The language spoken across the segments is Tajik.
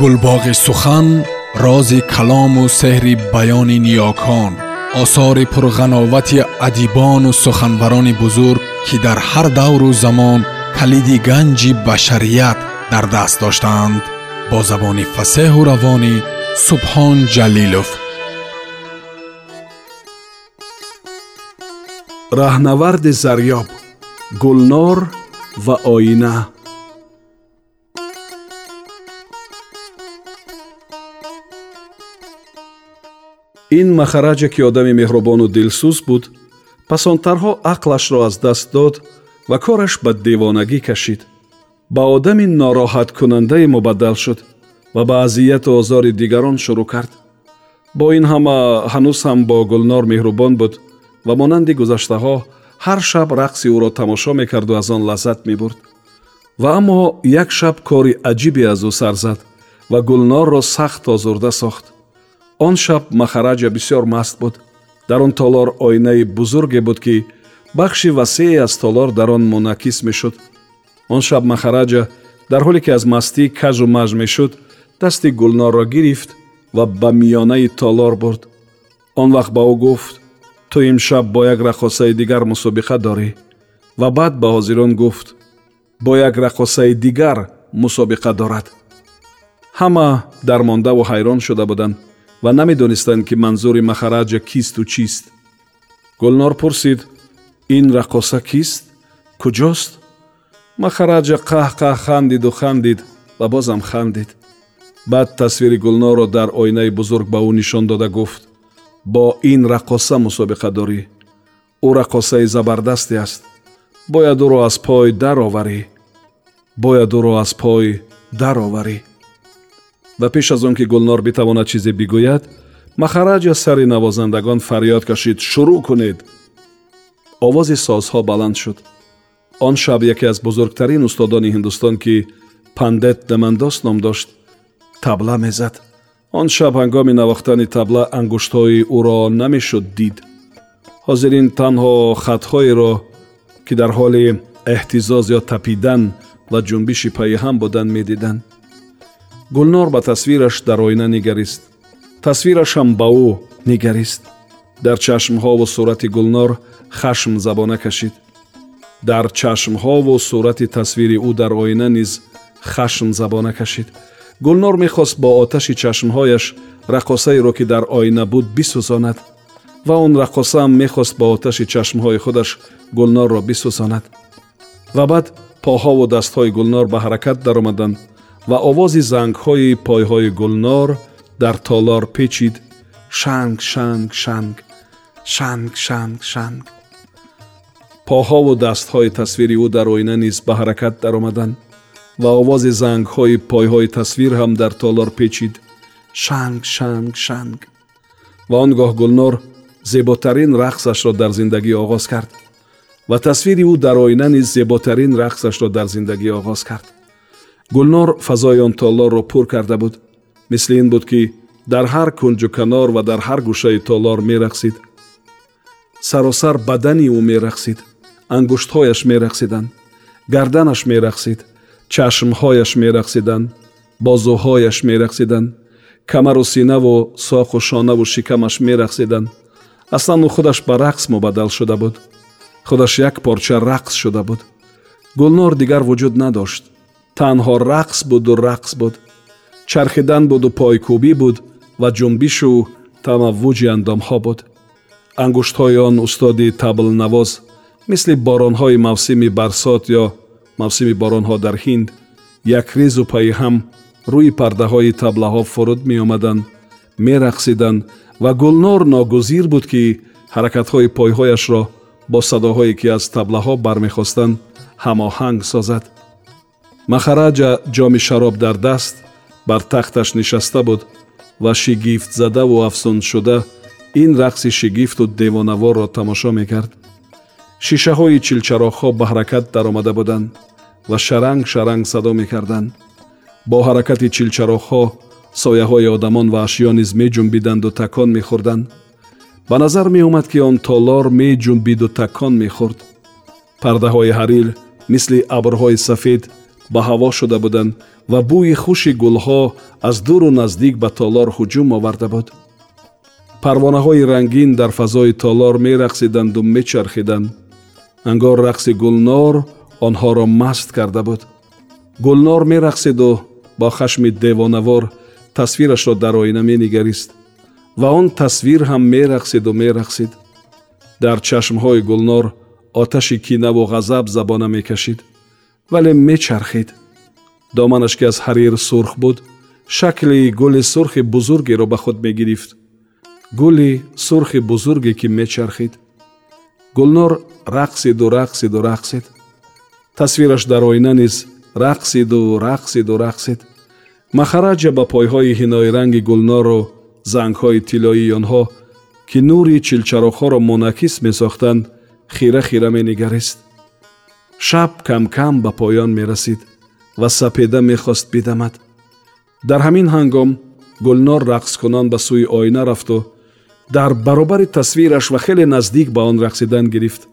гулбоғи сухан рози калому сеҳри баёни ниёкон осори пурғановати адибону суханбарони бузург ки дар ҳар давру замон калиди ганҷи башарият дар даст доштаанд бо забони фасеҳу равонӣ субҳон ҷалилов раҳнаварди зарёб гулнор ва оина ин махараҷе ки одами меҳрубону дилсӯз буд пасонтарҳо ақлашро аз даст дод ва кораш ба девонагӣ кашид. Ба одами нороҳаткунандае мубаддал шуд ва ба азияту озори дигарон шурӯъ кард. Бо ин ҳама ҳанӯз ҳам бо гулнор меҳрубон буд ва монанди гузаштаҳо ҳар шаб рақси ӯро тамошо мекарду аз он лаззат мебурд. Ва аммо як шаб кори аҷибе аз ӯ сар зад ва гулнорро сахт озурда сохт он шаб махараҷа бисёр маст буд. Дар он толор оинаи бузурге буд ки бахши васеъе аз толор дар он мунакис мешуд. Он шаб махараҷа дар ҳоле ки аз мастӣ кажу маж мешуд дасти гулнорро гирифт ва ба миёнаи толор бурд. Он вақт ба ӯ гуфт ту имшаб бо як рақосаи дигар мусобиқа дорӣ? ва баъд ба ҳозирон гуфт бо як рақосаи дигар мусобиқа дорад ҳама дармондаву ҳайрон шуда буданд ва намедонистанд ки манзури махараҷа кисту чист. Гулнор пурсид ин рақоса кист? Куҷост? Махараҷа қаҳ-қаҳ хандиду хандид ва бозам хандид. Баъд тасвири гулнорро дар оинаи бузург ба ӯ нишон дода гуфт бо ин рақоса мусобиқа дорӣ. Ӯ рақосаи забардасте аст. Бояд ӯро аз пой дароварӣ. Бояд ӯро аз пой дароварӣ ва пеш аз он ки гулнор битавонад чизе бигӯяд махараҷа сари навозандагон фарёд кашид шурӯъ кунед. Овози созҳо баланд шуд. Он шаб яке аз бузургтарин устодони ҳиндустон ки пандет дамандос ном дошт табла мезад. Он шаб ҳангоми навохтани табла ангуштҳои ӯро намешуд дид. Ҳозирин танҳо хатҳоеро ки дар ҳоли эҳтизоз ё тапидан ва ҷунбиши паиҳам буданд медиданд гулнор ба тасвираш дар оина нигарист. Тасвирашам ба ӯ нигарист. Дар чашмҳову сурати гулнор хашм забона кашид. Дар чашмҳову сурати тасвири ӯ дар оина низ хашм забона кашид. Гулнор мехост бо оташи чашмҳояш раққосаеро ки дар оина буд бисӯзонад. Ва он раққосаам мехост бо оташи чашмҳои худаш гулнорро бисӯзонад. Ва баъд поҳову дастҳои гулнор ба ҳаракат даромаданд ва овози зангҳои пойҳои гулнор дар толор печид шанг шанг шанг шанг шанг шанг поҳову дастҳои тасвири ӯ дар оина низ ба ҳаракат даромаданд ва овози зангҳои пойҳои тасвир ҳам дар толор печид шанг шанг шанг ва он гоҳ гулнор зеботарин рақсашро дар зиндагӣ оғоз кард ва тасвири ӯ дар оина низ зеботарин рақсашро дар зиндагӣ оғоз кард гулнор фазои он толорро пур карда буд. Мисли ин буд ки дар ҳар кунҷу канор ва дар ҳар гӯшаи толор мерақсид. Саросар бадани ӯ мерақсид ангуштҳояш мерақсиданд гарданаш мерақсид чашмҳояш мерақсиданд бозуҳояш мерақсиданд камару синаву соқу шонаву шикамаш мерақсиданд. Аслан ӯ худаш ба рақс мубаддал шуда буд. Худаш як порча рақс шуда буд. Гулнор дигар вуҷуд надошт танҳо рақс буду рақс буд. Чархидан буду пойкӯбӣ буд ва ҷунбишу тамаввуҷи андомҳо буд. Ангуштҳои он устоди таблнавоз мисли боронҳои мавсими барсот ё мавсими боронҳо дар ҳинд якрезу паиҳам рӯи пардаҳои таблаҳо фуруд меомаданд мерақсиданд ва гулнор ногузир буд ки ҳаракатҳои пойҳояшро бо садоҳое ки аз таблаҳо бармехостанд ҳамоҳанг созад махараҷа ҷоми шароб дар даст бар тахташ нишаста буд ва шигифтзадаву афсуншуда ин рақси шигифту девонаворро тамошо мекард. Шишаҳои чилчароғҳо ба ҳаракат даромада буданд ва шаранг шаранг садо мекарданд. Бо ҳаракати чилчароғҳо сояҳои одамон ва ашё низ меҷунбиданду такон мехӯрданд. Ба назар меомад ки он толор меҷунбиду такон мехӯрд. Пардаҳои ҳарир мисли абрҳои сафед ба ҳаво шуда буданд ва бӯи хуши гулҳо аз дуру наздик ба толор ҳуҷум оварда буд. Парвонаҳои рангин дар фазои толор мерақсиданду мечархиданд. Ангор рақси гулнор онҳоро маст карда буд. Гулнор мерақсиду бо хашми девонавор тасвирашро дар оина менигарист ва он тасвир ҳам мерақсиду мерақсид. Дар чашмҳои гулнор оташи кинаву ғазаб забона мекашид вале мечархид. Доманаш ки аз ҳарир сурх буд шакли гули сурхи бузургеро ба худ мегирифт. Гули сурхи бузурге ки мечархид. Гулнор рақсиду рақсиду рақсид. Тасвираш дар оина низ рақсиду рақсиду рақсид. Махараҷа ба пойҳои ҳиноиранги гулнору зангҳои тиллоии онҳо ки нури чилчароғҳоро монакис месохтанд хира хира менигарист шаб камкам ба поён мерасид ва сапеда мехост бидамад. Дар ҳамин ҳангом гулнор рақскунон ба сӯи оина рафту дар баробари тасвираш ва хеле наздик ба он рақсидан гирифт.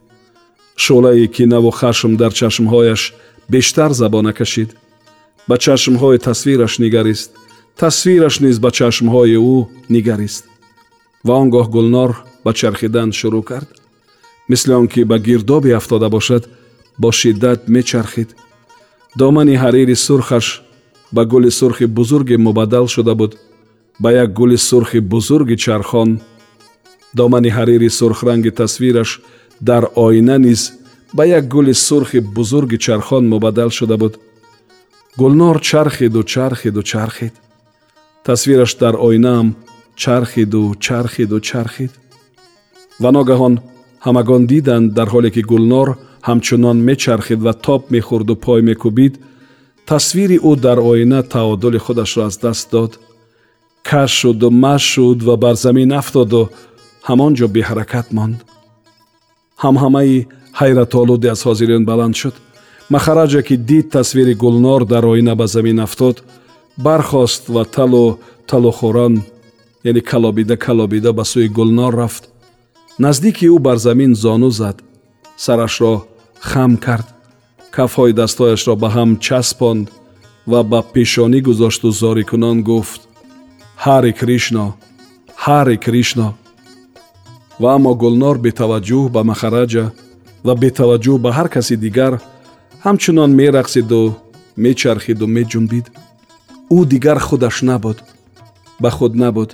Шӯлаи кинаву хашм дар чашмҳояш бештар забона кашид. Ба чашмҳои тасвираш нигарист тасвираш низ ба чашмҳои ӯ нигарист. Ва он гоҳ гулнор ба чархидан шурӯъ кард. Мисли он ки ба гирдоби афтода бошад бо шиддат мечархид. Домани ҳарири сурхаш ба гули сурхи бузурге мубаддал шуда буд. Ба як гули сурхи бузурги чархон домани ҳарири сурхранги тасвираш дар оина низ ба як гули сурхи бузурги чархон мубаддал шуда буд. Гулнор чархиду чархиду чархид. Тасвираш дар оинаам чархиду чархиду чархид. Ва ногаҳон ҳамагон диданд дар ҳоле ки гулнор ҳамчунон мечархид ва тоб мехӯрду пой мекӯбид тасвири ӯ дар оина таодули худашро аз даст дод. Каш шуду маш шуд ва бар замин афтоду ҳамон ҷо беҳаракат монд. Ҳамҳамаи ҳайратолуде аз ҳозирин баланд шуд. Махараҷа ки дид тасвири гулнор дар оина ба замин афтод бархост ва талу талухӯрон яъне калобида калобида ба сӯи гулнор рафт. Наздики ӯ бар замин зону зад. Сарашро хам кард. Кафҳои дастҳояшро ба ҳам часпонд ва ба пешонӣ гузошту зорикунон гуфт. Ҳари кришно ҳари кришно! Ва аммо гулнор бетаваҷҷӯҳ ба махараҷа ва бетаваҷҷӯҳ ба ҳар каси дигар ҳамчунон мерақсиду мечархиду меҷунбид. Ӯ дигар худаш набуд. Ба худ набуд.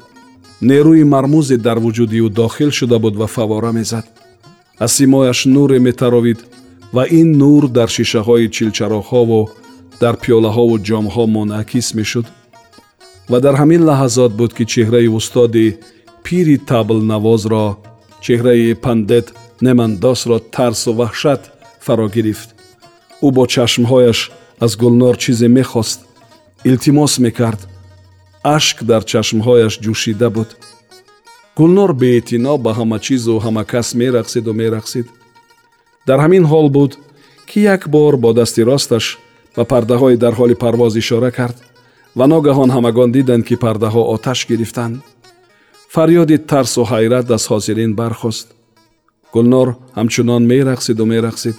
Нерӯи мармузе дар вуҷуди ӯ дохил шуда буд ва фавора мезад. Аз симояш нуре метаровид ва ин нур дар шишаҳои чилчароғҳову дар пиёлаҳову ҷомҳо мунъакис мешуд. Ва дар ҳамин лаҳазот буд ки чеҳраи устоди пири таблнавозро чеҳраи пандет немандосро тарсу ваҳшат фаро гирифт. Ӯ бо чашмҳояш аз гулнор чизе мехост илтимос мекард. Ашк дар чашмҳояш ҷӯшида буд. Гулнор беэътино ба ҳама чизу ҳама кас мерақсиду мерақсид дар ҳамин ҳол буд ки як бор бо дасти росташ ба пардаҳои дар ҳоли парвоз ишора кард ва ногаҳон ҳамагон диданд ки пардаҳо оташ гирифтанд. Фарёди тарсу ҳайрат аз ҳозирин бархост. Гулнор ҳамчунон мерақсиду мерақсид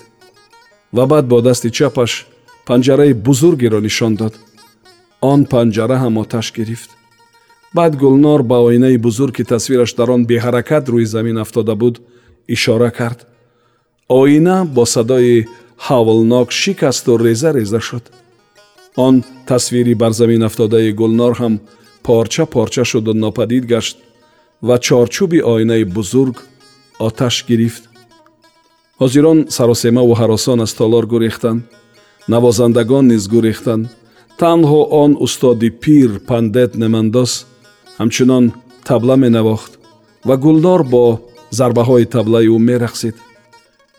ва баъд бо дасти чапаш панҷараи бузургеро нишон дод. Он панҷара ҳам оташ гирифт. Баъд гулнор ба оинаи бузург ки тасвираш дар он беҳаракат рӯи замин афтода буд ишора кард оина бо садои ҳавлнок шикасту реза реза шуд. Он тасвири бар замин афтодаи гулнор ҳам порча порча шуду нопадид гашт ва чорчӯби оинаи бузург оташ гирифт. Ҳозирон саросемаву ҳаросон аз толор гурехтанд навозандагон низ гурехтанд танҳо он устоди пир пандет немандос ҳамчунон табла менавохт ва гулдор бо зарбаҳои таблаи ӯ мерақсид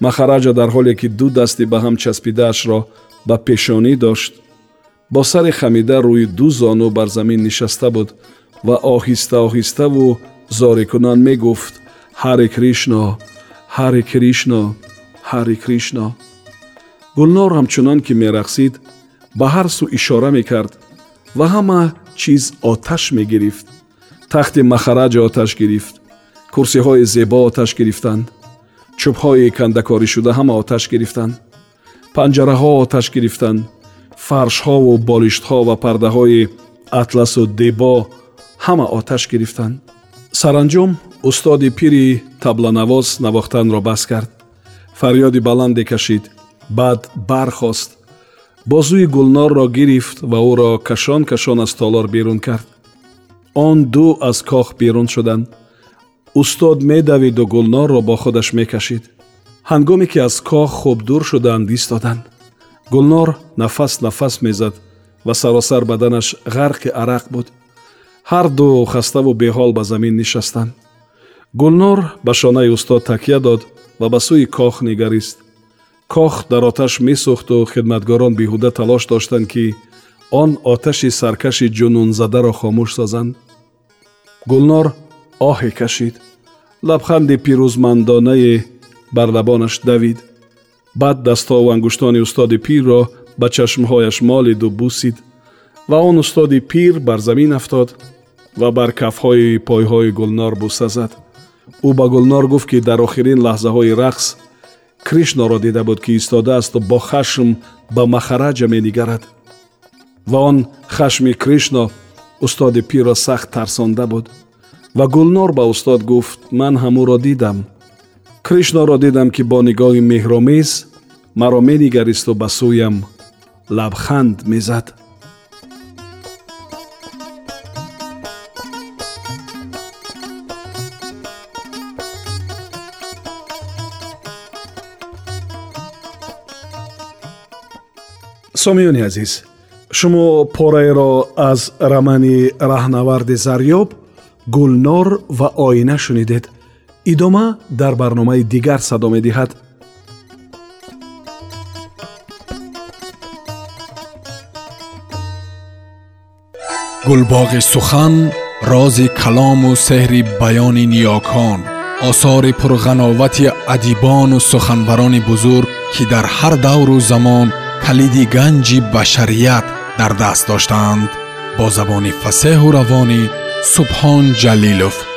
махараҷа дар ҳоле ки ду дасти ба ҳам часпидаашро ба пешонӣ дошт бо сари хамида рӯи ду зону бар замин нишаста буд ва оҳиста оҳиставу зорикунан мегуфт ҳари кришно ҳари кришно ҳари кришно гулнор ҳамчунон ки мерақсид ба ҳар сӯ ишора мекард ва ҳама чиз оташ мегирифт тахти махараҷ оташ гирифт курсиҳои зебо оташ гирифтанд чӯбҳои кандакорӣ шуда ҳама оташ гирифтанд панҷараҳо оташ гирифтанд фаршҳову болиштҳо ва пардаҳои атласу дебо ҳама оташ гирифтанд саранҷом устоди пири табланавоз навохтанро бас кард. Фарёди баланде кашид. Баъд бархост. Бозӯи гулнорро гирифт ва ӯро кашон кашон аз толор берун кард. Он ду аз кох берун шуданд устод медавиду гулнорро бо худаш мекашид. Ҳангоме ки аз кох хуб дур шуданд истоданд гулнор нафас нафас мезад ва саросар баданаш ғарқи арақ буд. Ҳар ду хаставу беҳол ба замин нишастанд гулнор ба шонаи устод такя дод ва ба сӯи кох нигарист. Кох дар оташ месӯхту хидматгорон беҳуда талош доштанд ки он оташи саркаши ҷунунзадаро хомӯш созанд. Гулнор оҳе кашид. Лабханди пирӯзмандонае бар лабонаш давид баъд дастҳову ангуштони устоди пирро ба чашмҳояш молиду бусид ва он устоди пир бар замин афтод ва бар кафҳои пойҳои гулнор буса зад ӯ ба гулнор гуфт ки дар охирин лаҳзаҳои рақс кришноро дида буд ки истодаасту бо хашм ба махараҷа менигарад. Ва он хашми кришно устоди пирро сахт тарсонда буд ва гулнор ба устод гуфт ман ҳамӯро дидам. Кришноро дидам ки бо нигоҳи меҳромез маро менигаристу ба сӯям лабханд мезад сомиёни азиз шумо пораеро аз рамани раҳнаварди зарёб гулнор ва оина шунидед идома дар барномаи дигар садо медиҳад гулбоғи сухан рози калому сеҳри баёни ниёкон осори пурғановати адибону суханбарони бузург ки дар ҳар давру замон калиди ганҷи башарият дар даст доштаанд бо забони фасеҳу равонӣ سبحان جلیلوف